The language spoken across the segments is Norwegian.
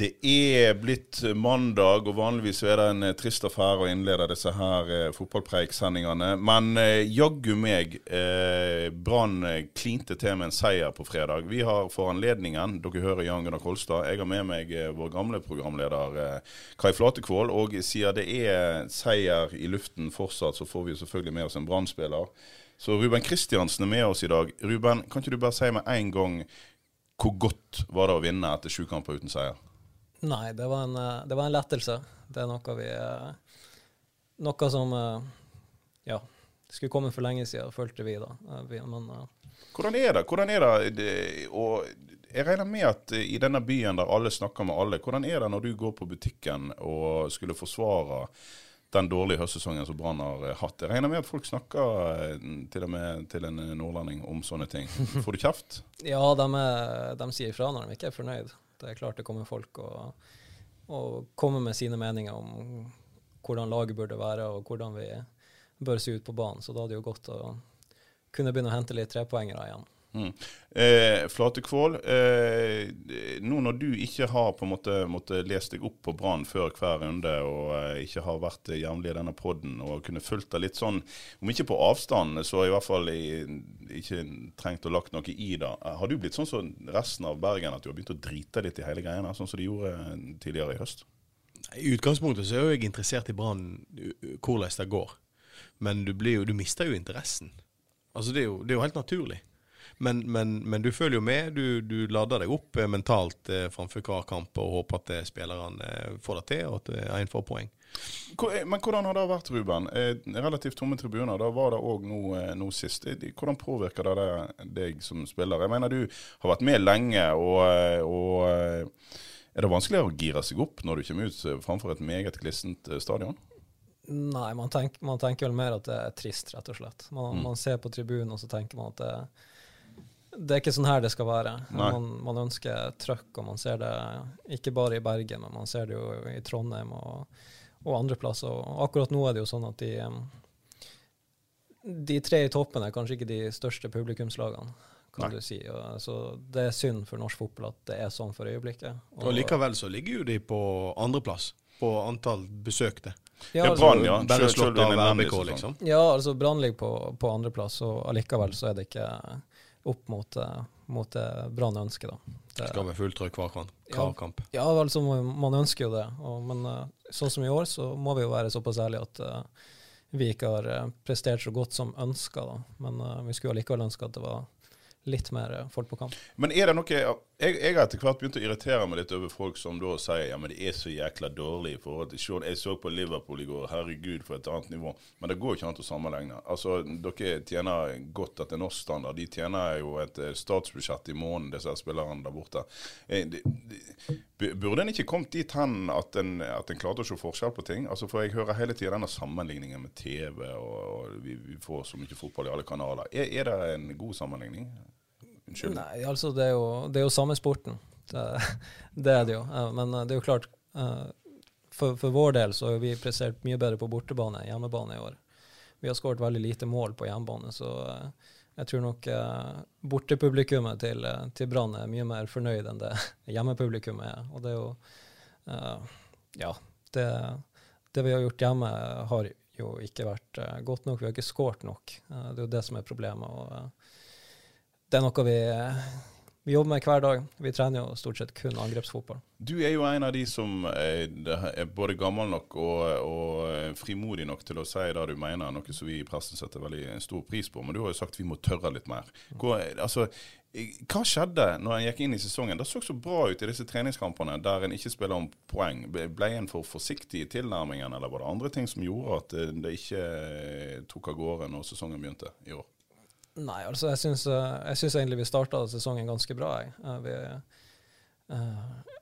Det er blitt mandag, og vanligvis er det en eh, trist affære å innlede disse her eh, fotballpreiksendingene. Men eh, jaggu meg, eh, Brann eh, klinte til med en seier på fredag. Vi har for anledningen, dere hører Jan Gunnar Kolstad, jeg har med meg eh, vår gamle programleder eh, Kai Flatekvål. Og siden det er seier i luften fortsatt, så får vi selvfølgelig med oss en Brann-spiller. Så Ruben Kristiansen er med oss i dag. Ruben, kan ikke du bare si med en gang hvor godt var det å vinne etter sju kamper uten seier? Nei, det var, en, eh, det var en lettelse. Det er noe vi eh, Noe som eh, Ja, skulle kommet for lenge siden, følte vi da. Men Hvordan er det? Hvordan er det, og jeg regner med at i denne byen der alle snakker med alle, hvordan er det når du går på butikken og skulle forsvare den dårlige høstsesongen som Brann har hatt? Jeg regner med at folk snakker til og med til en nordlending om sånne ting. Får du kjeft? ja, de, er, de sier ifra når de ikke er fornøyd. Det er klart det kommer folk og, og kommer med sine meninger om hvordan laget burde være, og hvordan vi bør se ut på banen. Så da er det jo godt å kunne begynne å hente litt trepoengere igjen. Mm. Eh, Flatekvål, eh, nå når du ikke har på en måte måtte lest deg opp på Brann før hver runde, og eh, ikke har vært jevnlig i denne podden, og kunne fulgt deg litt sånn, om ikke på avstand, så i hvert fall i, ikke trengt å lagt noe i det. Har du blitt sånn som resten av Bergen, at du har begynt å drite litt i hele greiene, sånn som de gjorde eh, tidligere i høst? I utgangspunktet så er jeg interessert i Brann, hvordan det går. Men du, jo, du mister jo interessen. Altså det er jo, det er jo helt naturlig. Men, men, men du følger jo med. Du, du lader deg opp eh, mentalt eh, framfor hver kamp og håper at eh, spillerne får det til, og at en får poeng. Men hvordan har det vært, Ruben? Relativt tomme tribuner. Da var det òg nå, nå sist. Hvordan påvirker det deg- som spiller? Jeg mener Du har vært med lenge, og, og er det vanskeligere å gire seg opp når du kommer ut framfor et meget glissent stadion? Nei, man, tenker, man tenker vel mer at det er trist, rett og slett. Man, Mm. man ser på tribunen, og så tenker man at det, det er ikke sånn her det skal være. Man, man ønsker trøkk, og man ser det ikke bare i Bergen, men man ser det jo i Trondheim og, og andre plasser. Og akkurat nå er det jo sånn at de, de tre i toppen er kanskje ikke de største publikumslagene, kan Nei. du si. Og, så det er synd for norsk fotball at det er sånn for øyeblikket. Og likevel så ligger jo de på andreplass på antall besøkte. Ja, Ja, altså- Brann, ja. Bare slått av RBK, liksom. Ja, altså Brann ligger på, på andreplass, og allikevel så er det ikke opp mot, eh, mot det Brann ønsker, da. Det, Skal være fullt trøkk hver kamp. Ja. Hver kamp. ja, altså man man ønsker jo det, og, men eh, sånn som i år, så må vi jo være såpass ærlige at uh, vi ikke har eh, prestert så godt som ønska. Men uh, vi skulle allikevel ønske at det var litt mer eh, folk på kamp. Men er det noe Jeg, jeg har etter hvert begynt å irritere meg litt over folk som da sier ja, men det er så jækla dårlig i forhold til Sean. Jeg så på Liverpool i går, herregud, for et annet nivå. Men det går ikke an å sammenligne. Altså, Dere tjener godt etter norsk standard. De tjener jo et eh, statsbudsjett i måneden, disse spillerne der borte. Eh, Burde en ikke kommet dit hen at en, at en klarte å se forskjell på ting? Altså, For jeg hører hele tiden denne sammenligningen med TV, og, og vi, vi får så mye fotball i alle kanaler. Er, er det en god sammenligning? Unnskyld. Nei, altså det er jo, det er jo samme sporten. Det, det er det jo. Men eh, det er jo klart, eh, for, for vår del så har vi prestert mye bedre på bortebane enn hjemmebane i år. Vi har skåret veldig lite mål på hjemmebane, så eh, jeg tror nok bortepublikummet til, til Brann er mye mer fornøyd enn det hjemmepublikummet er. Og det er jo Ja, det, det vi har gjort hjemme, har jo ikke vært godt nok. Vi har ikke skåret nok. Det er jo det som er problemet. og det er noe vi vi jobber med hver dag. Vi trener jo stort sett kun angrepsfotball. Du er jo en av de som er, er både gammel nok og, og, frimodig nok til å si det du mener, noe som vi i pressen setter veldig stor pris på. Men du har jo sagt vi må tørre litt mer. Hvor, altså, hva skjedde når en gikk inn i sesongen? Det så så bra ut i disse treningskampene der en ikke spiller om poeng. Ble en for forsiktig i tilnærmingen, eller var det andre ting som gjorde at det ikke tok av gårde når sesongen begynte i år? Nei, altså jeg syns, eh, jeg syns egentlig vi starta sesongen ganske bra. Eh, vi, uh,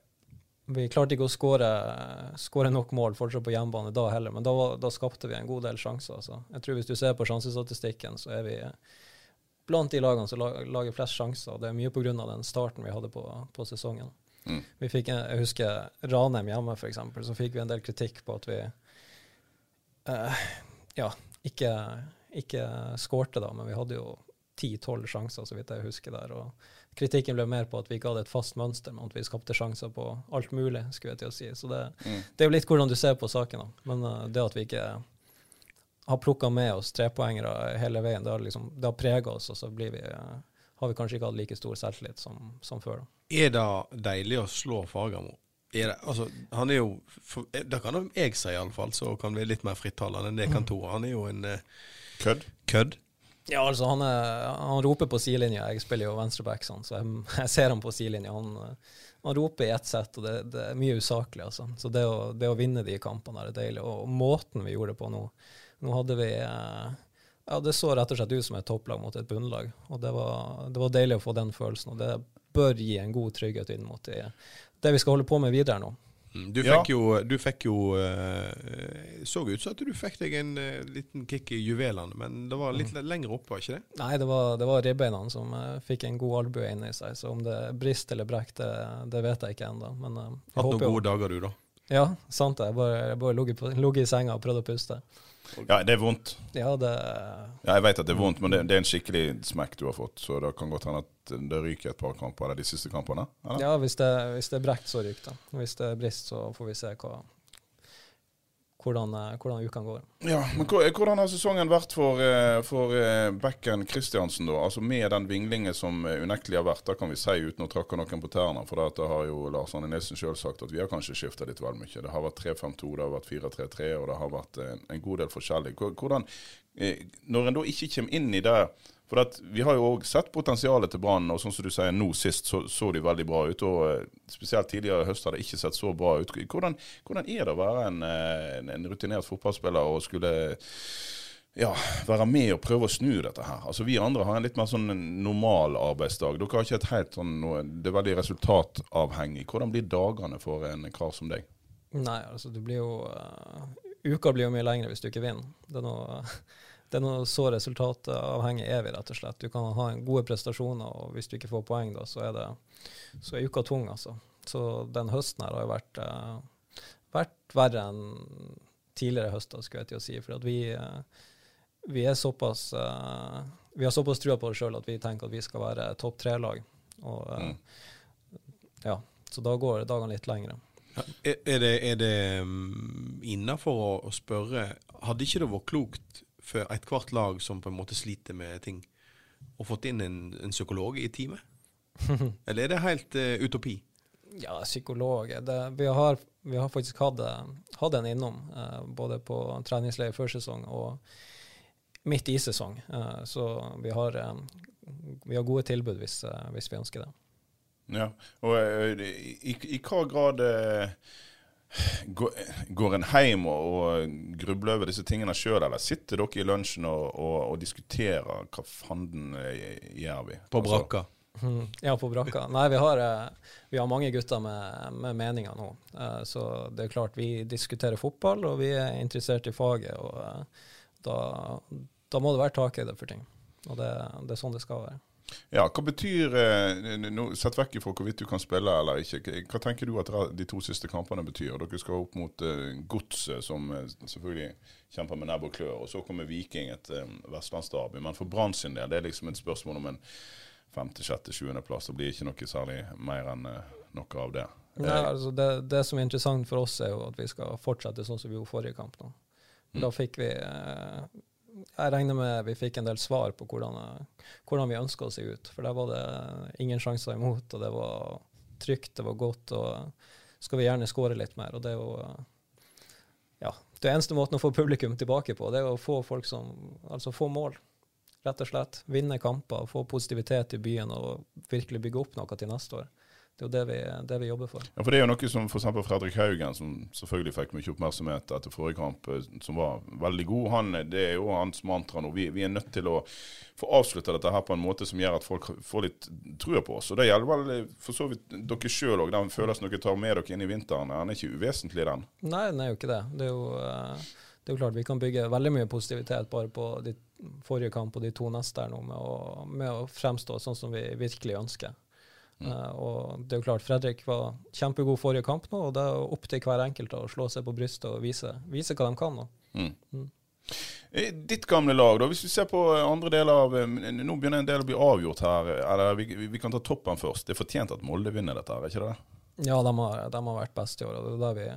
vi klarte ikke å skåre nok mål fortsatt på hjemmebane da heller, men da, da, skapte vi en god del sjanser. Altså. Jeg tror Hvis du ser på sjansestatistikken, så er vi blant de lagene som lager flest sjanser. og Det er mye pga. den starten vi hadde på, på sesongen. Mm. Vi fikk, Jeg husker Ranheim hjemme, f.eks., så fikk vi en del kritikk på at vi uh, ja, ikke ikke skårte, da, men vi hadde jo ti-tolv sjanser, så vidt jeg husker der. og Kritikken ble mer på at vi ikke hadde et fast mønster, men at vi skapte sjanser på alt mulig. skulle jeg til å si. Så det, mm. det er jo litt hvordan du ser på saken. da. Men uh, det at vi ikke har plukka med oss trepoengere hele veien, det har, liksom, det har prega oss, og så blir vi, uh, har vi kanskje ikke hatt like stor selvtillit som, som før. da. Er det deilig å slå Fagermo? Er det, altså, han er jo, for, Det kan jeg si, iallfall, så kan vi litt mer frittalende enn det kan Tor. Han er jo en uh, Kødd? Kødd? Ja, altså, han, er, han, roper på sidelinja. Jeg spiller jo venstreback, sånn, så jeg, jeg, ser ham på sidelinja. Han, han, roper i ett sett, og det, det, er mye usaklig. Altså. Så det å, det å, vinne de kampene er deilig. Og, og måten vi gjorde det på nå Nå hadde vi eh, ja, Det så rett og slett ut som et topplag mot et bunnlag. Og det var, det var deilig å få den følelsen. Og det bør gi en god trygghet inn mot det, det vi skal holde på med videre nå. Mm, du fikk ja. jo, du fikk jo uh, Så ut som at du fikk deg en uh, liten kick i juvelene, men det var litt mm. lenger oppe, var ikke det? Nei, det var, det var ribbeina som uh, fikk en god albue inni seg. Så om det brist eller brekk, det, det, vet jeg ikke ennå. Men Hatt noen gode dager, du, da? Ja, sant det. Jeg bare, bare ligget i senga og prøvde å puste. Ja, det er vondt. Ja, det... ja jeg vet at det er vondt, men det, det, er en skikkelig smekk du har fått. Så det kan godt hende at det ryker et par kamper eller de siste kampene? Eller? Ja, hvis det, hvis det er brekt, så ryker det. Hvis det er brist, så får vi se hva, hvordan, eh, hvordan ukene går. Ja, men Hvordan har sesongen vært for, eh, for backen Kristiansen, da? Altså Med den vinglingen som unektelig har vært, da kan vi si uten å trakke noen på tærne. For det har jo Lars Arne Nilsen sjøl sagt at vi har kanskje skifta litt vel mye. Det har vært 3-5-2, det har vært 4-3-3, og det har vært en, en god del forskjellig. Hvordan, Når en da ikke kommer inn i det for at, Vi har jo òg sett potensialet til Brann, og sånn som du sier, nå sist så, så de veldig bra ut. og eh, Spesielt tidligere i høst har det ikke sett så bra ut. Hvordan, hvordan er det å være en, en, en, rutinert fotballspiller og skulle ja, være med og prøve å snu dette her. Altså Vi andre har en litt mer sånn normal arbeidsdag. Dere har ikke et helt sånn, Det er veldig resultatavhengig. Hvordan blir dagene for en kar som deg? Nei, altså du blir jo uh, Uka blir jo mye lengre hvis du ikke vinner. Det er noe det er noe så resultatavhengig er vi, rett og slett. Du kan ha gode prestasjoner, og hvis du ikke får poeng, da, så er, det, så er uka tung, altså. Så den høsten her har jo vært, uh, vært verre enn tidligere høster, skulle jeg til å si. For vi, uh, vi, er såpass uh, Vi har såpass trua på oss sjøl at vi tenker at vi skal være topp tre-lag. Og mm. ja, så da går dagene litt lengre. Er det, er det um, innafor å, å spørre Hadde ikke det vært klokt for ethvert lag som på en måte sliter med ting, og fått inn en, en psykolog i teamet? Eller er det helt uh, utopi? Ja, psykolog det, vi, har, vi, har, faktisk hatt, hatt en innom, uh, både på treningsleir før sesong og midt i sesong. Uh, så vi har, vi har, gode tilbud hvis, hvis, vi ønsker det. Ja, og i, i hva grad Går en hjem og, og grubler over disse tingene sjøl, eller sitter dere i lunsjen og, og, og diskuterer hva fanden eh, gjør vi? På altså- brakka? Altså. Ja, på brakka. Nei, vi har, eh, vi har mange gutter med, med, meninger nå. Eh, så det er klart, vi diskuterer fotball, og vi er interessert i faget. Og da, da må det være tak i det for ting. Og det, det er sånn det skal være. Ja, Hva betyr nå Sett vekk ifra hvorvidt du kan spille eller ikke. Hva tenker du at de to siste kampene betyr? Dere skal opp mot uh, Godset, som uh, selvfølgelig kjemper med nebb og klør. Og så kommer Viking, et uh, vestlandsderby. Men for Brann sin del det er liksom et spørsmål om en femte, sjette, sjuendeplass. Det blir ikke noe særlig mer enn noe av det. Nei, altså det, det, som er interessant for oss, er jo at vi skal fortsette sånn som vi gjorde forrige kamp. nå. Mm. Da fikk vi jeg regner med vi fikk en del svar på hvordan, hvordan vi ønska å se ut. For der var det ingen sjanser imot, og det var trygt, det var godt. Og skal vi gjerne skåre litt mer. Og det er jo ja, det eneste måten å få publikum tilbake på, det er å få folk som Altså få mål, rett og slett. Vinne kamper, få positivitet i byen og virkelig bygge opp noe til neste år. Det er jo det vi, det vi, jobber for. Ja, for Det er jo noe som f.eks. Fredrik Haugen, som selvfølgelig fikk mye oppmerksomhet etter forrige kamp, eh, som var veldig god. Han, det er jo hans mantra nå. Vi, vi, er nødt til å få avslutta dette her på en måte som gjør at folk får litt trua på oss. Og Det gjelder vel eh, for så vidt dere sjøl òg. Den følelsen dere tar med dere inn i vinteren, den er ikke uvesentlig, den? Nei, den er jo ikke det. Det er jo, eh, det er jo klart vi kan bygge veldig mye positivitet bare på de forrige kamp og de to neste her nå, med å, med å fremstå sånn som vi virkelig ønsker. Mm. Uh, og det er jo klart, Fredrik var kjempegod forrige kamp nå, og det er opp til hver enkelt å slå seg på brystet og vise, vise hva de kan. nå. Mm. Mm. Eh, ditt gamle lag, da, hvis vi ser på andre deler av eh, Nå begynner en del å bli avgjort her. eller Vi, vi kan ta toppen først. Det er fortjent at Molde vinner dette, er ikke det? Ja, de har, de har vært best i år. og det er der vi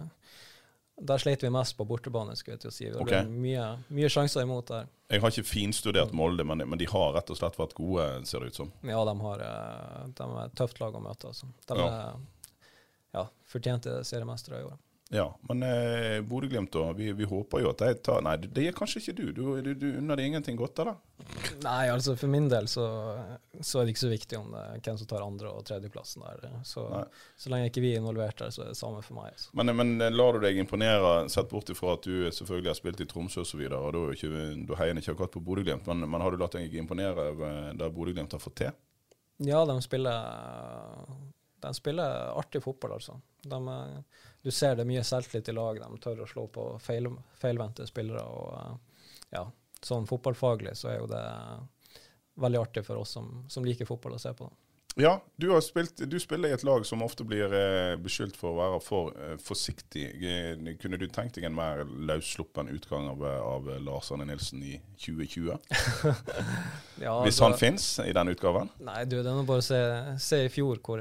der sleit vi mest på bortebane. skulle jeg til å si. Vi okay. mye, mye, sjanser imot der. Jeg har ikke finstudert Molde, men, men, de har rett og slett vært gode, ser det ut som. Ja, de har eh, de er et tøft lag å møte. Altså. De ja. er ja, fortjente seriemestere i år. Ja, men eh, Bodø-Glimt, da. Vi, vi, håper jo at de tar Nei, det gjør kanskje ikke du. Du, du, du unner deg ingenting godt det? Nei, altså for min del så, så, er det ikke så viktig om det hvem som tar andre- og tredjeplassen der. Så, så lenge ikke vi er involvert der, så er det samme for meg. Altså. Men, men eh, lar du deg imponere, sett bort ifra at du selvfølgelig har spilt i Tromsø osv., og, og da, ikke, da heier en ikke akkurat på Bodø-Glimt, men, men, har du latt deg imponere over det Bodø-Glimt har fått til? Ja, de spiller, de spiller artig fotball, altså. De er du ser det mye selvtillit i lag. De tør å slå på feil, feilvendte spillere. og eh, ja, Sånn fotballfaglig så er jo det veldig artig for oss som, som liker fotball, å se på. Ja, du, spilt, du, spiller i et lag som ofte blir eh, beskyldt for å være for eh, forsiktig. Eh, kunne du tenkt deg en mer løssluppen utgang av, av Lars Arne Nilsen i 2020? ja, Hvis han fins i den utgaven? Nei, du, det er bare å se, se, i fjor hvor,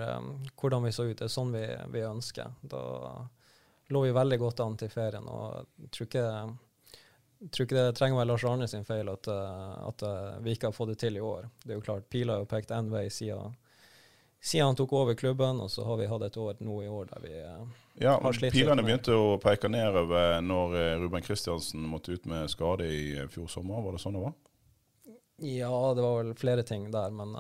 hvordan vi så ut. Det er sånn vi, vi, ønsker. Da lå vi veldig godt an til ferien. og jeg tror ikke tror ikke det trenger å være Lars Arne sin feil at, at, vi ikke har fått det til i år. Det er jo klart, Pila har jo pekt én vei siden siden han tok over klubben, og så har vi hatt et år nå i år der vi eh, ja, har slitt Pilene begynte å peke nedover når eh, Ruben Kristiansen måtte ut med skade i eh, fjor sommer, var det sånn det var? Ja, det var vel flere ting der, men,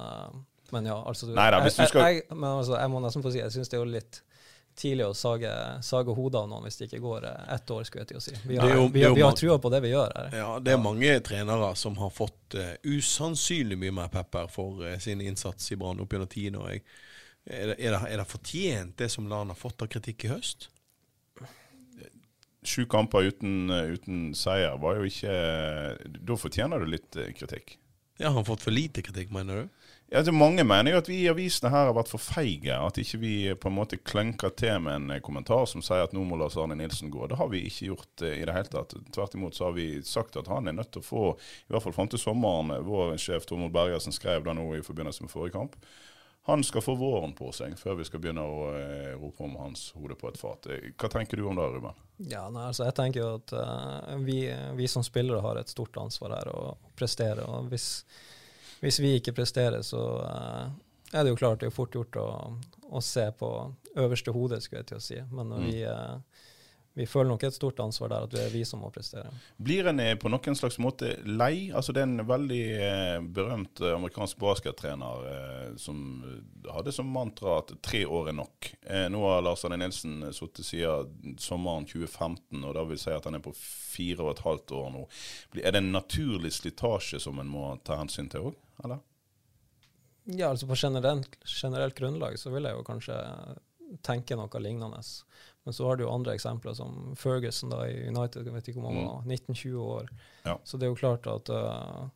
men ja. Altså, Neida, skal... jeg, jeg, men altså, jeg må nesten få si jeg syns det er jo litt tidlig å sage, sage hodet av noen hvis det ikke går eh, ett år. skulle jeg til å si. Vi har, jo, vi, vi har trua på det vi gjør her. Ja, Det er ja. mange trenere som har fått uh, usannsynlig mye mer pepper for uh, sin innsats i Brann opp gjennom tiden. Er, er, det, er det fortjent, det som Lan har fått av kritikk i høst? Sju kamper uten, uten, seier var jo ikke Da fortjener du litt kritikk. Ja, Har fått for lite kritikk, mener du? Ja, altså mange mener jo at vi i avisene her har vært for feige. At ikke vi på en måte klønker til med en kommentar som sier at nå må Lars Arne Nilsen gå. Det har vi ikke gjort eh, i det hele tatt. Tvert imot så har vi sagt at han er nødt til å få, i hvert fall fram til sommeren, vår sjef Tormod Bergersen skrev da nå i forbindelse med forrige kamp. Han skal få våren på seg før vi skal begynne å eh, rope om hans hode på et fat. Eh, hva tenker du om det, Ruben? Ja, nei, altså Jeg tenker jo at uh, vi, vi, som spillere har et stort ansvar her å prestere. og hvis hvis vi ikke presterer, så uh, er det jo klart det er fort gjort å, å se på øverste hodet, skulle jeg til å si. Men mm. vi, uh, vi, føler nok et stort ansvar der, at det er vi som må prestere. Blir en eh, på noen slags måte lei? Altså Det er en veldig eh, berømt amerikansk baskettrener eh, som hadde som mantra at tre år er nok. Eh, nå har Lars Arne Nilsen sittet siden sommeren 2015, og da vil si at han er på fire og et halvt år nå. Er det en naturlig slitasje som en må ta hensyn til òg? eller? Ja, altså på generelt, generelt, grunnlag så vil jeg jo kanskje tenke noe lignende. Men så har du jo andre eksempler, som Ferguson da i United, jeg vet ikke om han var 19-20 mm. år. Ja. Så det er jo klart at uh,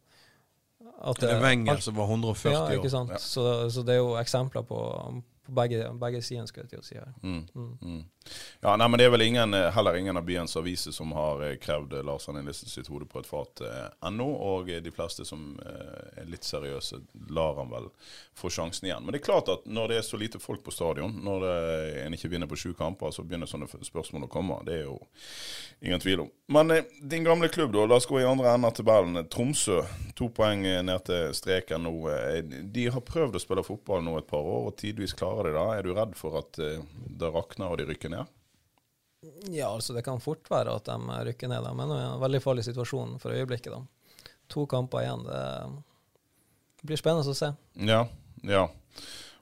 at det er Wenger som var 140 år. Ja, ikke sant. Ja. Så, så, det er jo eksempler på, på begge, begge sider, skal jeg til å si her. Mm. Mm. Ja, nei, men Det er vel ingen, eh, heller ingen av byens aviser som har eh, krevd eh, Lars Arne Nilsen sitt hode på et fat ennå. Og de fleste som er litt seriøse, lar han vel få sjansen igjen. Men det er klart at når det er så lite folk på stadion, når det, en ikke vinner på sju kamper, så begynner sånne spørsmål å komme. Det er jo ingen tvil om. Men din gamle klubb, da. La oss gå i andre enden av tabellen. Tromsø. To poeng ned til streken nå. De har prøvd å spille fotball nå et par år, og tidvis klarer de det. Er du redd for at det rakner og de rykker ned? Ja, altså det kan fort være at de rykker ned, men det er en veldig farlig situasjon for øyeblikket. da. To kamper igjen. Det blir spennende å se. Ja, ja.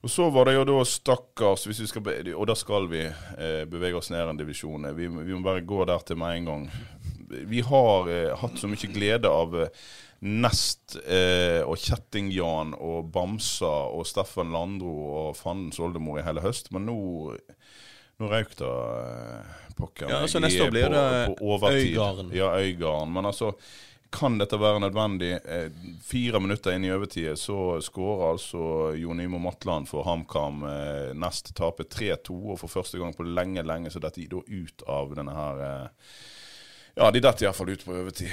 Og så var det jo da stakkars skal, Og da skal vi eh, bevege oss ned en divisjon. Vi, vi må bare gå der til med en gang. Vi har eh, hatt så mye glede av eh, Nest eh, og Kjetting-Jan og Bamsa og Steffen Landro og Fandens oldemor i hele høst, men nå nå røyk det eh, pokker Ja, altså neste år blir det på. Øygarden. Ja, Øygarden. Men altså, kan dette være nødvendig? Eh, fire minutter inn i overtid så skårer altså Jon Imo Matland for HamKam. Eh, nest taper 3-2, og for første gang på lenge, lenge så detter de da ut av denne her Ja, de detter iallfall ut på overtid.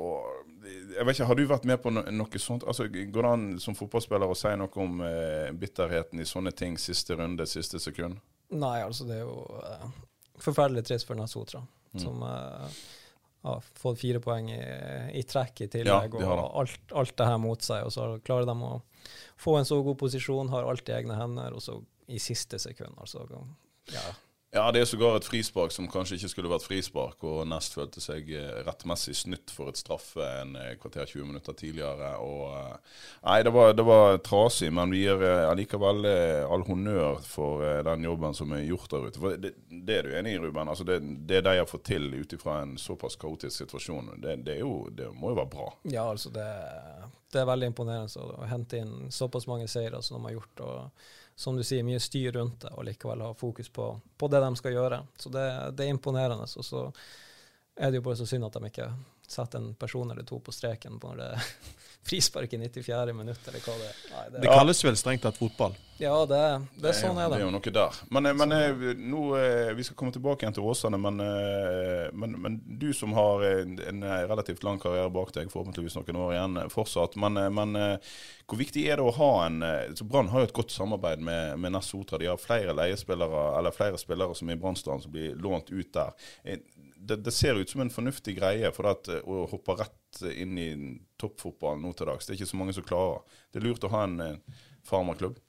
Og jeg vet ikke, Har du vært med på no noe sånt? Altså, Går det an som fotballspiller å si noe om bitterheten i sånne ting siste runde, siste sekund? Nei, altså det er jo eh, forferdelig trist for Nasotra, Mm. som eh, har fått fire poeng i, i trekk i Ja, tillegg, de og alt, alt det her mot seg. Og så klarer de å få en så god posisjon, har alt i egne hender, og så i siste sekund, altså. Ja. Ja, det er sågar et frispark som kanskje ikke skulle vært frispark, og Nest følte seg eh, rettmessig snytt for et straffe en eh, kvarter 20 minutter tidligere. Og, eh, nei, det var, det var trasig, men vi gir allikevel all honnør for den jobben som er gjort der ute. For det, det er du enig i, Ruben? Altså det, det de har fått til ut ifra en såpass kaotisk situasjon, det, det, jo, må jo være bra. Ja, altså det, er veldig imponerende å hente inn såpass mange seire som de har gjort. og som du sier, mye styr rundt det, og likevel ha fokus på, på det de skal gjøre. Så det, det er imponerende. Og så er det jo bare så synd at de ikke setter en person eller to på streken når det frispark i 94. minutt, eller hva det er. Nei, det, Det kalles vel strengt tatt fotball. ja, det, det er sånn er Det det. er jo noe der. Men, eh, men eh, nå, eh, Vi skal komme tilbake igjen til Åsane, men, men, men du som har en, en relativt lang karriere bak deg, forhåpentligvis noen år igjen fortsatt. Men, men hvor viktig er det å ha en så Brann har jo et godt samarbeid med, med Ness Sotra. De har flere leiespillere, eller flere spillere som er i Brannsdalen som blir lånt ut der. Det, det ser ut som en fornuftig greie for at, eh, å hoppe rett inn i toppfotballen nå til dags. Det er ikke så mange som klarer. Det er lurt å ha en eh, farmerklubb.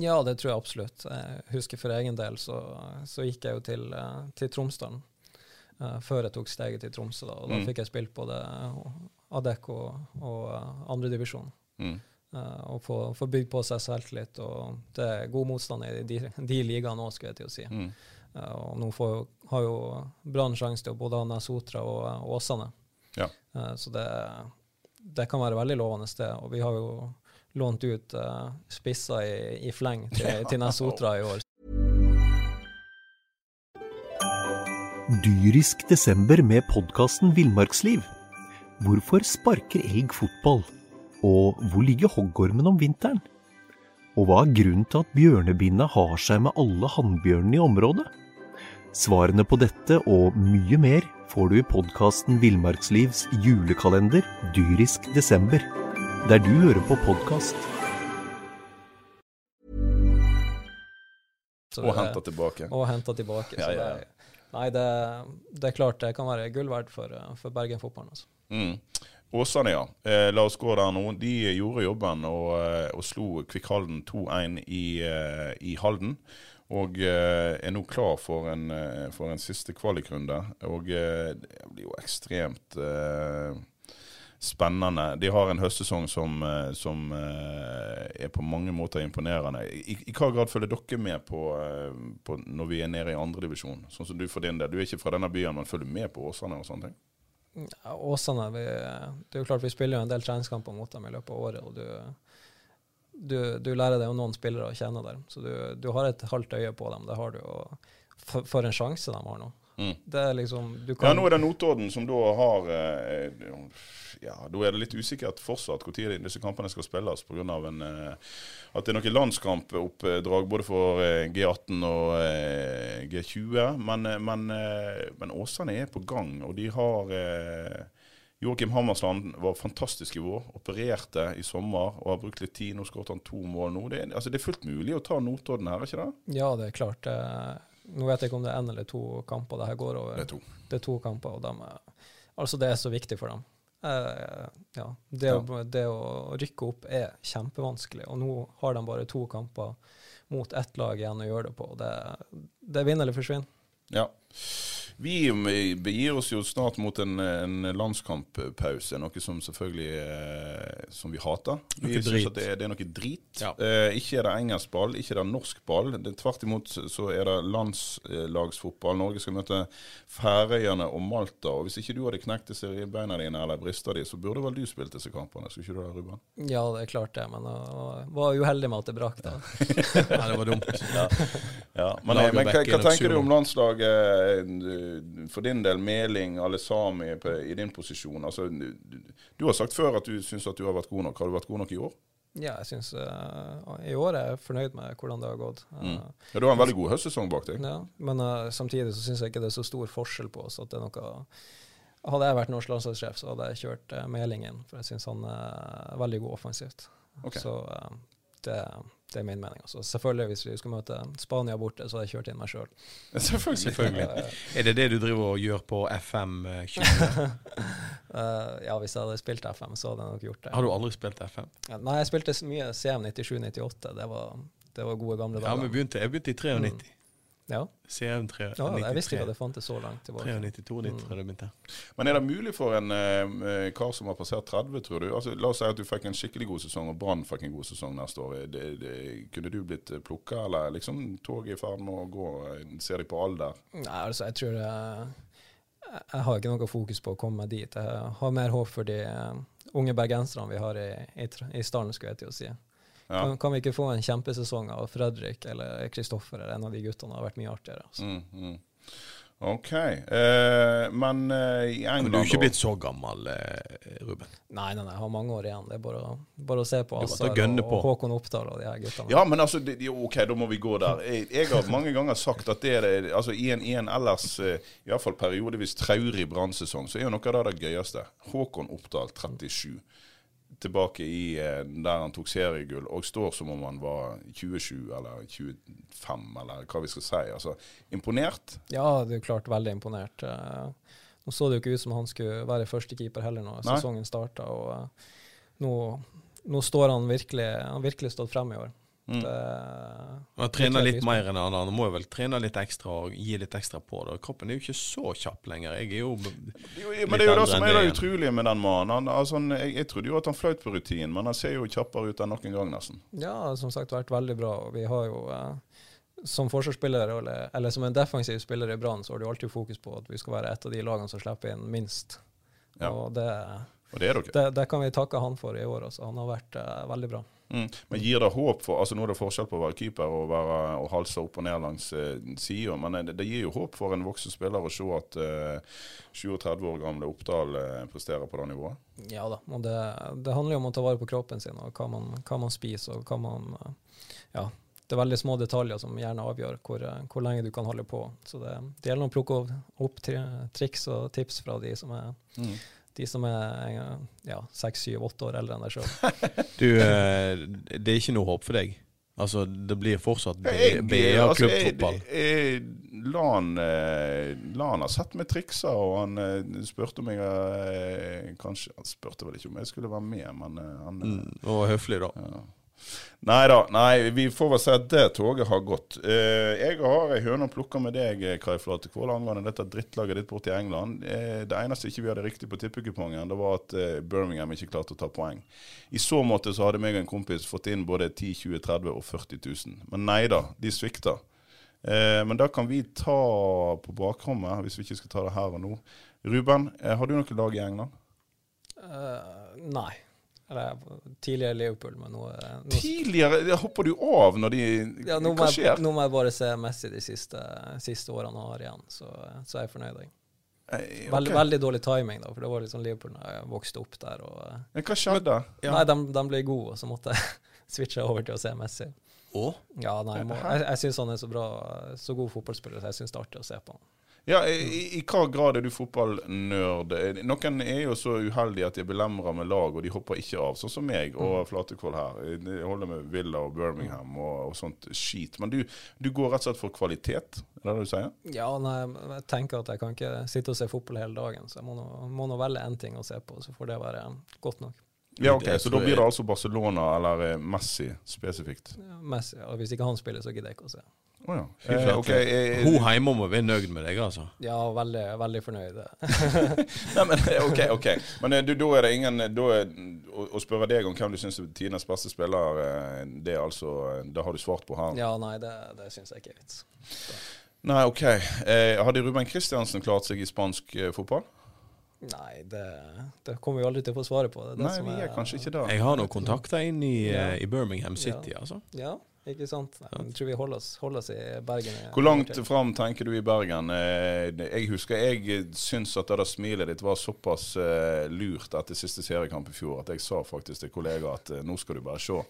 Ja, det tror jeg absolutt. Jeg husker for egen del så, så gikk jeg jo til, eh, til Tromsdalen uh, før jeg tok steget til Tromsø. Da, og da Mm. fikk jeg spilt både Adecco og og andredivisjon. Mm. Uh, og få, få bygd på seg selvtillit. Og det er god motstand i de, de ligaene òg, skulle jeg til å si. Mm. Uh, og nå får har jo Brann sjanse til å både ha Nesotra og uh, Åsane. Ja. Uh, så det, det kan være veldig lovende sted. Og vi har jo lånt ut uh, spisser i, i fleng til, til Nesotra i år. Dyrisk desember med podkasten Villmarksliv. Hvorfor sparker elg fotball? Og hvor ligger hoggormen om vinteren? Og hva er grunnen til at bjørnebinna har seg med alle hannbjørnene i området? Svarene på dette og mye mer får du i podkasten Villmarkslivs julekalender Dyrisk desember, der du hører på podkast. Og henta tilbake. Og henta tilbake. Ja, så ja, ja. det, nei, det, det er klart det kan være gull verdt for, uh, for Bergen-fotballen. Altså. Mm. Åsane, ja. Eh, la oss gå der nå. De gjorde jobben og, eh, og slo Kvikkhalden 2-1 i, eh, i Halden. Og eh, er nå klar for en, eh, for en siste kvalikrunde. Og eh, det blir jo ekstremt spennende. De har en høstsesong som, som er på mange måter imponerende. I, I hva grad følger dere med på, på når vi er nede i andredivisjon? Sånn som du for din del. Du er ikke fra denne byen, men følger med på Åsane og sånne ting? Ja, Åsane vi, Det er jo klart vi spiller jo en del treningskamper mot dem i løpet av året. og du, du, du lærer deg jo noen spillere å kjenne der. Så du, du har et halvt øye på dem. Det har du. Og for, for en sjanse de har nå. Mm. Det er liksom du Ja, kan, nå er det Notodden som da har eh, Ja, da er det litt usikkert fortsatt når disse kampene skal spilles, pga. Eh, at det er noe landskampooppdrag både for eh, G18 og eh, G20. Men, eh, men, eh, men Åsane er på gang, og de har eh, Joakim Hammersland var fantastisk i vår. Opererte i sommer og har brukt litt tid. Nå skåret han to mål nå. Det er, altså, det er fullt mulig å ta Notodden her, ikke det? Ja, det er klart. Nå vet jeg ikke om det er én eller to kamper det her går over. Det er to. Det er to kamper, og de, altså det er så viktig for dem. Eh, ja, det. Å, det å rykke opp er kjempevanskelig, og nå har de bare to kamper mot ett lag igjen å gjøre det på. Det, det er vinn eller forsvinn. Ja. Vi begir oss jo snart mot en, en landskamppause, noe som selvfølgelig eh, som vi hater. Vi Noe syns drit. at det det er noe drit. Ja. Eh, ikke er det engelsk ball, ikke er det norsk ball. Det, tvert imot så er det landslagsfotball. Norge skal møte Færøyene og Malta. og Hvis ikke du hadde knekt disse ribbeina dine eller brista di, så burde vel du spilt disse kampene? Skulle ikke du det, Ruben? Ja, det er klart det, men jeg var uheldig med at det brakk da. Ja, det var dumt. Ja, men, eh, men hva, hva tenker du om landslaget eh, for din del? Meling, Alesami på, i din posisjon. Altså, du, du har sagt før at du syns at du har vært god nok. Har du vært god nok i år? Ja, jeg syns I år er jeg fornøyd med hvordan det har gått. Mm. Eh, Ja, Du har en veldig god høstsesong bak deg. Ja, men uh, samtidig så syns jeg ikke det er så stor forskjell på oss. at det er noe... Hadde jeg vært norsk landslagssjef, så hadde jeg kjørt uh, Meling inn, for jeg syns han er veldig god offensivt. Okay. Så eh, det, det er min mening. Altså. Selvfølgelig, hvis vi skulle møte Spania borte, så hadde jeg kjørt inn meg sjøl. Selvfølgelig. Selvfølgelig. Er det det du driver og gjør på FM eh, 20? ja, hvis jeg hadde spilt FM, så hadde jeg nok gjort det. Har du aldri spilt FM? Ja, Nei, jeg spilte mye CM 97-98. Det, var- det var gode gamle dager. Ja, vi begynte, jeg begynte i 93. Ja. CM 3, ja, jeg visste ikke at det fantes så langt tilbake. 93, 92 tror jeg det begynte. Men er det mulig for en eh, kar som har passert 30, tror du? Altså, la oss si at du fikk en skikkelig god sesong, og Brann fikk en god sesong neste år. Det, det, kunne du blitt plukka, eller liksom toget i ferd med å gå? Ser deg på alder? Nei, altså, jeg tror jeg, jeg har ikke noe fokus på å komme meg dit. Jeg har mer håp for de eh, unge bergenserne vi har i, i, i stallen, skulle jeg til å si. Ja. Kan, kan vi ikke få en kjempesesong av Fredrik eller Kristoffer eller en av de guttene? Det har vært mye artigere. Altså. Mm, mm. OK. Eh, men eh, i England Men du er ikke blitt så gammel, eh, Ruben. Nei, nei, nei, jeg har mange år igjen. Det er bare, bare å se på gønne og, og Håkon Oppdal og de her guttene. Ja, men altså, det, ok, da må vi gå der. Jeg, jeg har mange ganger sagt at det er det, altså i en, i en ellers, eh, i hvert fall periodevis traurig brannsesong, så er jo noe av det det gøyeste. Håkon Oppdal, 37. Tilbake i eh, der han tok seriegull, og står som om han var 27 eller 25, eller hva vi skal si. Altså, imponert. Ja, det er klart veldig imponert. Eh, Nå så det jo ikke ut som han skulle være førstekeeper heller når sesongen starta. Og eh, nå, nå står han virkelig Han har virkelig stått frem i år. Mm. Det, Han trener litt mer enn han andre. Må jo vel trene litt ekstra og gi litt ekstra på det. Kroppen er jo ikke så kjapp lenger. Jeg er jo Jo, Litt men det er jo det som er det det utrolige med den mannen. Altså, jeg, jeg trodde jo at han fløyt på rutin, men han ser jo kjappere ut enn noen gang, nesten. ja, som sagt vært veldig bra. Vi har jo eh, som forsvarsspiller, eller, eller som en defensiv spiller i Brann, så har du alltid fokus på at vi skal være et av de lagene som slipper inn minst. Ja. Og det, Og det er det, det kan vi takke han for i år. Altså. Han har vært eh, veldig bra. Mm. Men gir det håp for altså Nå er det forskjell på å være keeper og, være, og halse opp og ned langs eh, sida, men det, det gir jo håp for en voksen spiller å se at eh, 37 år gamle Oppdal eh, presterer på det nivået. Ja da, og det, det handler jo om å ta vare på kroppen sin og hva man, hva man spiser og hva man eh, Ja. Det er veldig små detaljer som gjerne avgjør hvor, eh, hvor lenge du kan holde på. Så det, det gjelder å plukke opp, opp tri, triks og tips fra de som er, Mm. De som er eh, ja, seks, syv, åtte år eldre enn deg sjøl. Du, eh, det er ikke noe håp for deg? Altså, det blir fortsatt Jeg- BA altså, Lan eh, Lan har sett meg trikse, og han eh, spurte om jeg eh, Kanskje Han spurte vel ikke om jeg skulle være med, men eh, han eh, Mm, og høflig, da. Ja. Nei da, nei, vi får vel si at det toget har gått. Eh, jeg har ei høne å plukke med deg, Kai Flatekvål, angående dette drittlaget ditt borte i England. Eh, det eneste ikke vi hadde riktig på tippekupongen, det var at eh, Birmingham ikke klarte å ta poeng. I så måte så hadde meg og en kompis fått inn både 10 20 30 og 40 000. Men nei da, de svikta. Men da kan vi ta på bakrommet, hvis vi ikke skal ta det her og nå. Ruben, har du noe lag i England? Uh, nei. Eller tidligere Liverpool, men nå, eh, nå Tidligere hopper du av når de ja, nå, må skjer? jeg, nå må jeg bare se Messi de siste, siste årene han har igjen, så, så er jeg fornøyd. jeg. Eh, Veldig, ok. veldig dårlig timing, da, for det var liksom Liverpool da jeg vokste opp der. og... eh, Men hva skjedde? Nei, de, de ble gode, og så måtte jeg switche over til å se Messi. Å? Ja, nei, jeg, må, jeg, jeg syns han er så bra, så god fotballspiller, så jeg syns det er artig å se på han. Ja, i, I hva grad er du fotballnerd? Noen er jo så uheldige at de er belemra med lag, og de hopper ikke av. Sånn som meg og Flatekvold Flatekvoll her. Jeg holder med Villa og Birmingham og, og sånt skit. Men du, du går rett og slett for kvalitet, er det det du sier? Ja, nei, jeg tenker at jeg kan ikke sitte og se fotball hele dagen, så jeg må nå, må nå velge én ting å se på, så får det være godt nok. Ja, ok, Så da blir det altså Barcelona eller eh, Messi spesifikt? Ja, Messi, ja, hvis ikke han spiller, så gidder jeg ikke å se. Å ja. Fy Eh, okay. ok, eh, Hun hjemme må være nøyd med deg, altså. Ja, veldig, veldig fornøyd. Nei, men OK. ok. Men eh, du, da er det ingen da er, å, å spørre deg om hvem du syns er tidenes beste spiller, eh, det er altså Da har du svart på her. Ja, nei, det, det syns jeg ikke er vits. Nei, OK. Eh, hadde Ruben Kristiansen klart seg i spansk eh, fotball? Nei, det, det kommer vi aldri til å få svaret på. Det er det Nei, som vi er kanskje ikke det. Jeg har noen kontakter inn i, Ja. eh, i Birmingham City, altså. Ja, ikke sant? Nei, jeg tror vi holder oss, holder oss i Bergen. Hvor langt fram tenker du i Bergen? Eh, Jeg husker jeg syns at det der smilet ditt var såpass eh, lurt etter siste seriekamp i fjor at jeg sa faktisk til kollega at eh, nå skal du bare se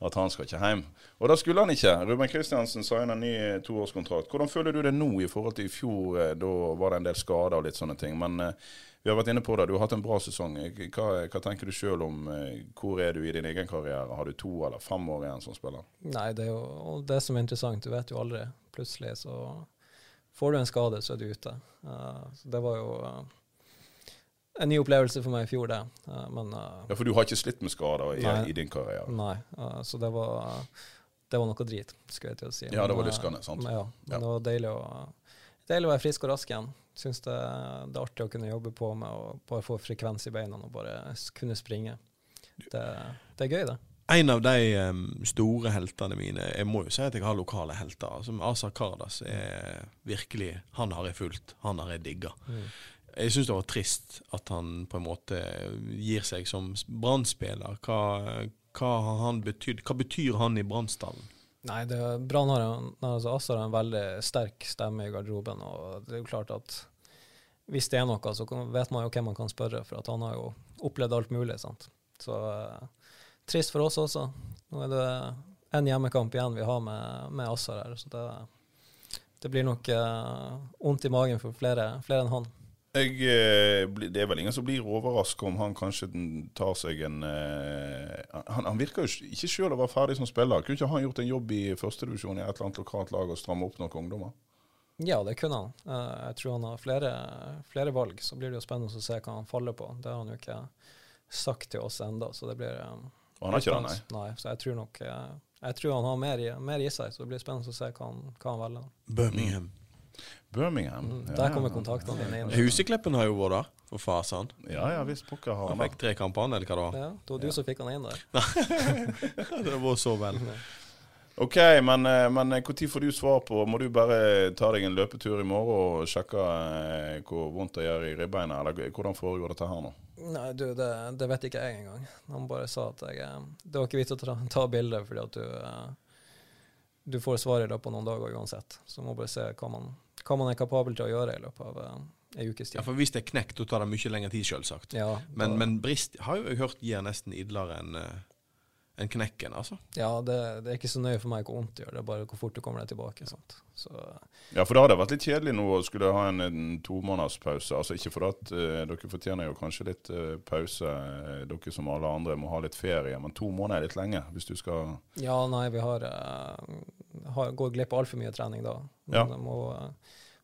at han skal ikke hjem. Og det skulle han ikke. Ruben Kristiansen signer ny eh, toårskontrakt. Hvordan føler du det nå i forhold til i fjor? eh, Da var det en del skader og litt sånne ting. Men eh, vi har vært inne på det. Du har hatt en bra sesong. Hva, hva tenker du sjøl om hvor er du i din egen karriere? Har du to eller fem år igjen som spiller? Nei, det er jo det som er interessant. Du vet jo aldri. Plutselig så får du en skade, så er du ute. Uh, så det var jo eh, en ny opplevelse for meg i fjor, det. Eh, men eh, Ja, For du har ikke slitt med skader i, Nei. i din karriere? nei. eh, så det var, det var noe drit, skulle jeg til å si. Ja, det var lyskende, sant? men Ja, men Ja. det var deilig å, deilig å være frisk og rask igjen. Syns det, det er artig å kunne jobbe på med å bare få frekvens i beina og bare kunne springe. Det, det er gøy, det. En av de um, store heltene mine Jeg må jo si at jeg har lokale helter. Som Asa Kardas er virkelig Han har jeg fulgt. Han har jeg digga. Jeg syns det var trist at han på en måte gir seg som Brann-spiller. Hva, hva? Hva betyr han i Brannstallen? Nei, det, Brann har en, altså Assar har en veldig sterk stemme i garderoben, og det er jo klart at hvis det er noe, så vet man jo hvem man kan spørre, for han har jo opplevd alt mulig. sant? Så eh, trist for oss også. Nå er det en hjemmekamp igjen vi har med, med Assar her, så det, det blir nok eh, i magen for flere, flere enn han. Jeg, eh, det er vel ingen som blir overraska om han kanskje tar seg en eh, han, han virker jo ikke sjøl å være ferdig som spiller. Kunne ikke han gjort en jobb i førstedivisjon i et eller annet lokalt lag og stramme opp noen ungdommer? Ja, det kunne han. Eh, jeg tror han har flere, flere valg. Så blir det jo spennende å se hva han faller på. Det har han jo ikke sagt til oss enda, så det blir Og han har ikke det, nei. Nei, så jeg tror nok Jeg tror han har mer i, mer i seg, så det blir spennende å se hva han, hva han velger. Birmingham. Birmingham. Mm, Ja, Der kommer ja. kontaktene dine inn. Husekleppen har jo vært der, for fasen. Ja ja visst, pokker har Han han fikk tre kamper, eller hva var. Ja, det var du som fikk han inn der. det var så vel. OK, men når får du svar på Må du bare ta deg en løpetur i morgen og sjekke eh, hvor vondt det gjør i ribbeina, eller hvordan foregår dette her nå? Nei, du, det, det vet ikke jeg engang. Han bare sa at jeg eh, Det var ikke vits å ta, ta bilde, fordi at du eh, Du får svaret i løpet av noen dager uansett. Så må bare se hva man, hva man er kapabel til å gjøre i løpet av eh, ei ukes tid. Ja, for Hvis det er knekt, da tar det mye lengre tid, selvsagt. Ja, Men, da- men brist har jo jeg hørt gir nesten idlere enn eh, enn knekken, altså. Ja, det, det er ikke så nøye for meg hvor vondt det gjør, det er bare hvor fort du kommer deg tilbake. Sant? Så, Ja, for det hadde vært litt kjedelig nå å skulle ha en, en tomånederspause. Altså ikke for at eh, dere fortjener jo kanskje litt uh, pause, eh, dere som alle andre må ha litt ferie. Men to måneder er litt lenge hvis du skal ja, nei, vi har, eh, har går glipp av altfor mye trening da. Men, Ja. må,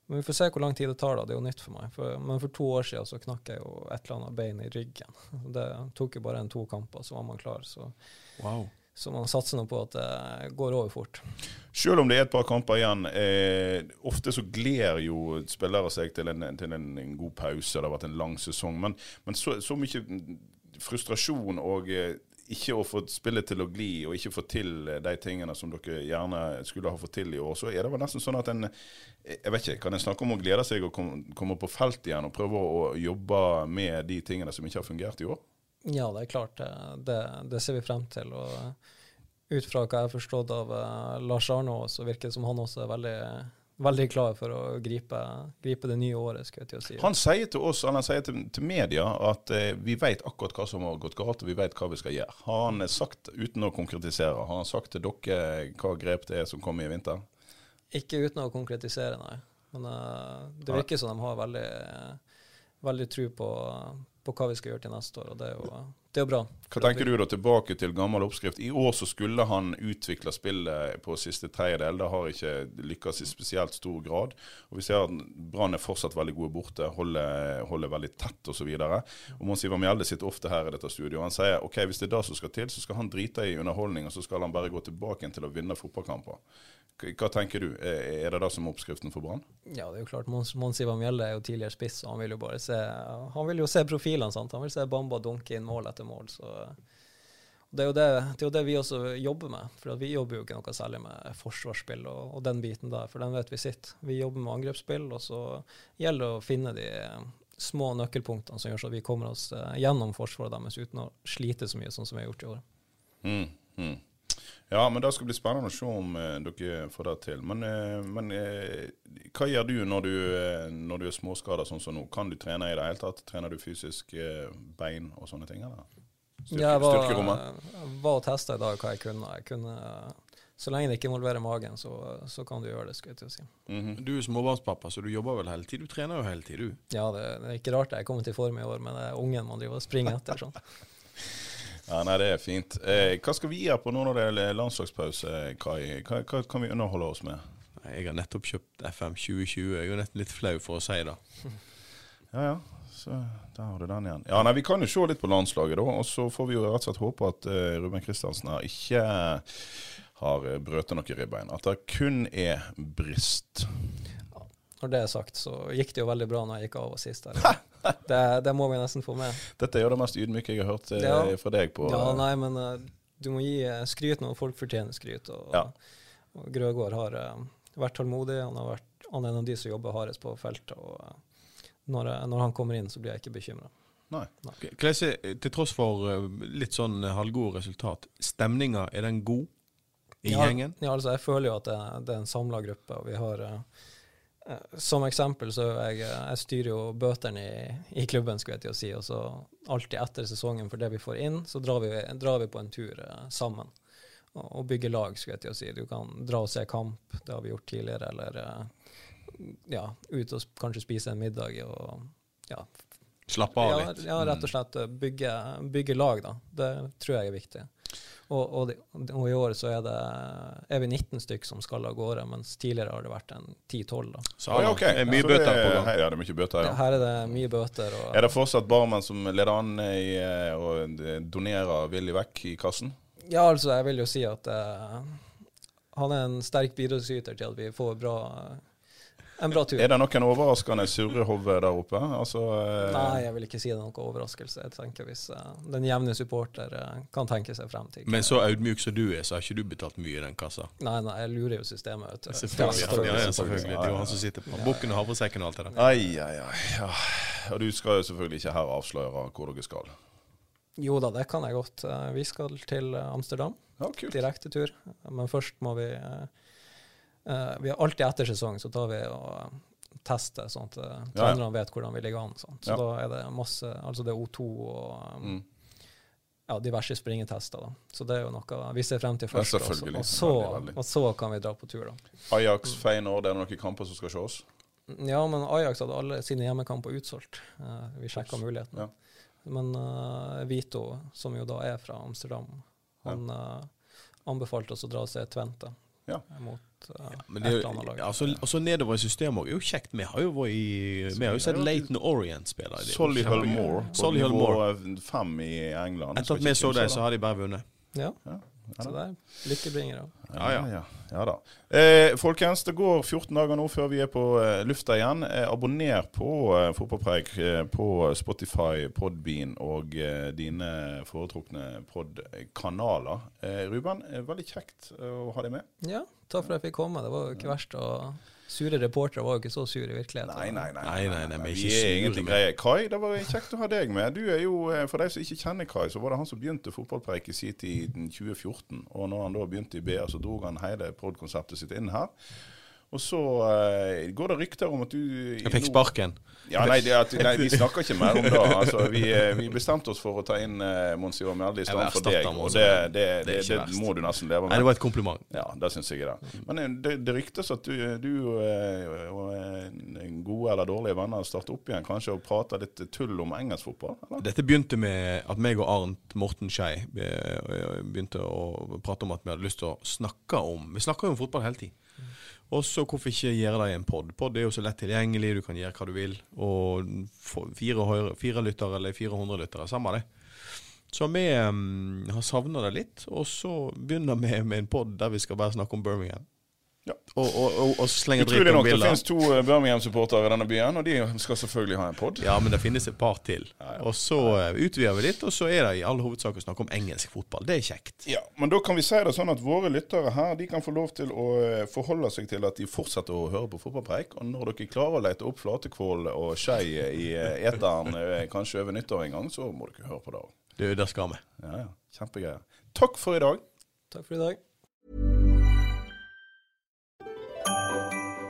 men vi får se hvor lang tid det tar, da. Det er jo nytt for meg. For, men for to år siden så knakk jeg jo et eller annet bein i ryggen. Det tok jo bare en to kamper, så var man klar. Så, Wow. så man satser nå på at det går over fort. Selv om det er et par kamper igjen, eh, ofte så gleder jo spillere seg til en, til en, en god pause. Det har vært en lang sesong. Men, men så, så mye frustrasjon og eh, ikke å få spillet til å gli og ikke få til eh, de tingene som dere gjerne skulle ha fått til i år, så er det vel nesten sånn at en jeg vet ikke, Kan en snakke om å glede seg og komme, på felt igjen og prøve å jobbe med de tingene som ikke har fungert i år? Ja, det er klart. Det, det, det ser vi frem til. Og ut fra hva jeg har forstått av eh, Lars Arne så virker det som han også er veldig, veldig klar for å gripe, gripe det nye året, skulle jeg til å si. Han sier til oss, eller han sier til, til media at eh, vi vet akkurat hva som har gått galt, og vi vet hva vi skal gjøre. Har han sagt, uten å konkretisere, har han sagt til dere hva grep det er som kommer i vinter? Ikke uten å konkretisere, nei. Men uh, det virker som de har veldig, veldig tro på, på hva vi skal gjøre til neste år, og det er jo, det er bra. Hva tenker du da, tilbake til gammel oppskrift? I år så skulle han utvikle spillet på siste tredjedel. Det har ikke lykkes i spesielt stor grad. Og Vi ser at Brann er fortsatt veldig gode borte, holder, holder veldig tett osv. Mons Ivar Mjelde sitter ofte her i dette studioet. Han sier ok, hvis det er det som skal til, så skal han drite i underholdning, og så skal han bare gå tilbake til å vinne fotballkamper. Hva tenker du, er det det som er oppskriften for Brann? Ja, det er jo klart. Mons Ivar Mjelde er jo tidligere spiss, og han vil jo bare se Han vil jo se profilene. sant? Han vil se Bamba dunke inn mål etter mål. så det er, jo det, det er jo det vi også jobber med. For vi jobber jo ikke noe særlig med forsvarsspill og, og, den biten der, for den vet vi sitt. Vi jobber med angrepsspill, og så gjelder det å finne de små nøkkelpunktene som gjør så at vi kommer oss eh, gjennom forsvaret deres uten å slite så mye, sånn som vi har gjort i år. Mm, mm. Ja, men det skal bli spennende å se om eh, dere får det til. Men, eh, men eh, hva gjør du når du, eh, når du er småskada sånn som nå? Kan du trene i det hele tatt? Trener du fysisk eh, bein og sånne ting? eller? Styrke, jeg var, var og testa i dag hva jeg kunne. Jeg kunne så lenge det ikke involverer magen, så, så kan du gjøre det. skulle jeg til å si. Mm -hmm. Du er småbarnspappa, så du jobber vel hele tiden? Du trener jo hele tiden, du? Ja, det, det, er ikke rart jeg er kommet i form i år, men det er ungen man driver og springer etter. sånn. Ja, nei, Det er fint. Eh, hva skal vi gjøre på nå når det er landslagspause, Kai? Hva, hva, kan vi underholde oss med? Jeg har nettopp kjøpt FM 2020. Jeg er nesten litt flau for å si det. Ja, ja. Så der har du den igjen. Ja, nei, Vi kan jo se litt på landslaget, da. Og så får vi jo rett og slett håpe at uh, Ruben Kristiansen ikke har uh, brøtet noe ribbein. At det kun er brist. Når det er sagt, så gikk det jo veldig bra når jeg gikk av sist. Det, det, må vi nesten få med. Dette er jo det mest ydmyke jeg har hørt eh, ja. fra deg på Ja, nei, men uh, du må gi skryt når folk fortjener skryt. Og, ja. og Grøgaard har uh, vært tålmodig. Han, har vært, han er en av de som jobber hardest på feltet. og når, når, han kommer inn, så blir jeg ikke bekymra. Nei. Nei. Klese, til tross for litt sånn halvgode resultat, stemninga, er den god i ja, gjengen? Ja, altså jeg føler jo at det, det er en samla gruppe. og vi har Eh, som eksempel så jeg, eh, jeg styrer jo bøtene i, i, klubben, skulle jeg til å si. Og så alltid etter sesongen for det vi får inn, så drar vi, drar vi på en tur eh, sammen. Og, bygge lag, skulle jeg til å si. Du kan dra og se kamp, det har vi gjort tidligere. Eller eh, ja, ut og kanskje spise en middag og ja. Slappe av litt? Ja, rett og slett bygge, bygge lag, da. Det tror jeg er viktig. Og, og, og, i år så er, det, er vi 19 stykk som skal av gårde, mens tidligere har det vært en 10-12. Så ja, okay. er mye bøter på gang? Her er det mye bøter, ja. Her er det mye bøter. Og, er det fortsatt barmenn som leder an i å donere villig vekk i kassen? Ja, altså, jeg vil jo si at uh, han er en sterk bidragsyter til at vi får bra en bra tur. Er det noen overraskende surrehove der oppe? Altså, uh, Nei, jeg vil ikke si det er noen overraskelse. Jeg tenker Hvis uh, den jevne supporter uh, kan tenke seg frem til Men så audmjuk som du er, så har ikke du betalt mye i den kassa? Nei, nei, jeg lurer jo systemet. Vet du. Selvfølgelig. Ja, ja, selvfølgelig. Det er jo han som sitter på bukken og havresekken og alt det der. Ai, ai, ai. Ja. Og du skal jo selvfølgelig ikke her avsløre hvor dere skal? Jo da, det kan jeg godt. Vi skal til Amsterdam. Ja, Direkte tur. Men først må vi Uh, vi har alltid etter sesong så tar vi og tester, sånn at trenerne ja, ja. vet hvordan vi ligger an. Sånt. Så ja. da er det masse Altså det er O2 og mm. ja, diverse springetester. da. Så det er jo noe vi ser frem til først. Også, og, så, og så kan vi dra på tur, da. Ajax, Feyenoord, er det noen kamper som skal ses? Ja, men Ajax hadde alle sine hjemmekamper utsolgt. Vi sjekka muligheten. Men Vito, som jo da er fra Amsterdam, han anbefalte oss å dra og se Tvente. Ja. Mot uh, ja, det, altså, også nedover i systemet er jo kjekt. Vi har jo, vært i, vi har jo sett Laton Orient spille. Solihull Moore på nivå fem i England. Etter at vi så dem, så har de bare vunnet. Ja. ja. Så det er lykkebringere. Ja, ja. ja, ja da. Eh, folkens, det går 14 dager nå før vi er på eh, lufta igjen. Eh, abonner på eh, Fotballpreik eh, på Spotify, Podbean og eh, dine foretrukne pod-kanaler. Eh, Ruben, veldig kjekt å ha deg med. Ja, takk for at jeg fikk komme. Det var jo ikke verst å Sure reportere var jo ikke så sure i virkeligheten. Nei, nei, nei. nei, nei, nei vi, vi er egentlig greie. Kai, det var kjekt å ha deg med. Du er jo, eh, For de som ikke kjenner Kai, så var det han som begynte fotballpreik i sin tid i 2014. Og når han da begynte i BA, så dro han hele podkonseptet sitt inn her. Og så uh, går det rykter om at du Jeg fikk sparken. Ja, nei, det, at, nei, vi snakker ikke mer om det. Altså, vi, eh, vi bestemte oss for å ta inn uh, Monsieur Mjelde i Jeg for deg. Og det, det, Det det, det, må du nesten leve Nei, det var et kompliment. Ja, det syns jeg det. Men eh, det, det ryktes at du, du uh, og eh, gode eller dårlige venner starter opp igjen kanskje og prater litt tull om engelsk fotball? Eller? Dette begynte med at meg og Arnt Morten Skei eh, begynte å prate om at vi hadde lyst til å snakke om Vi snakker jo om fotball hele tiden. Og så hvorfor ikke gjøre det i en pod? Pod er jo så lett tilgjengelig, du kan gjøre hva du vil. Og fire, fire lyttere eller 400 lyttere, samme det. Så vi um, har savna det litt, og så begynner vi med en pod der vi skal bare snakke om Birmingham. Ja. Og, og, og, og slenge dritt om nok, det finnes to eh, Birmingham-supportere i denne byen, og de skal selvfølgelig ha en pod. Ja, men det finnes et par til. Ja, ja. Og så eh, utvider vi litt, og så er det i all hovedsak å snakke om engelsk fotball. Det er kjekt. Ja, Men da kan vi si det sånn at våre lyttere her de kan få lov til å eh, forholde seg til at de fortsetter å høre på fotballpreik. Og når dere klarer å lete opp Flatekvål og Skei i eteren, kanskje over nyttår en gang, så må dere høre på det òg. Det, det skal vi. Ja, ja. Kjempegreier. Takk for i dag. Takk for i dag.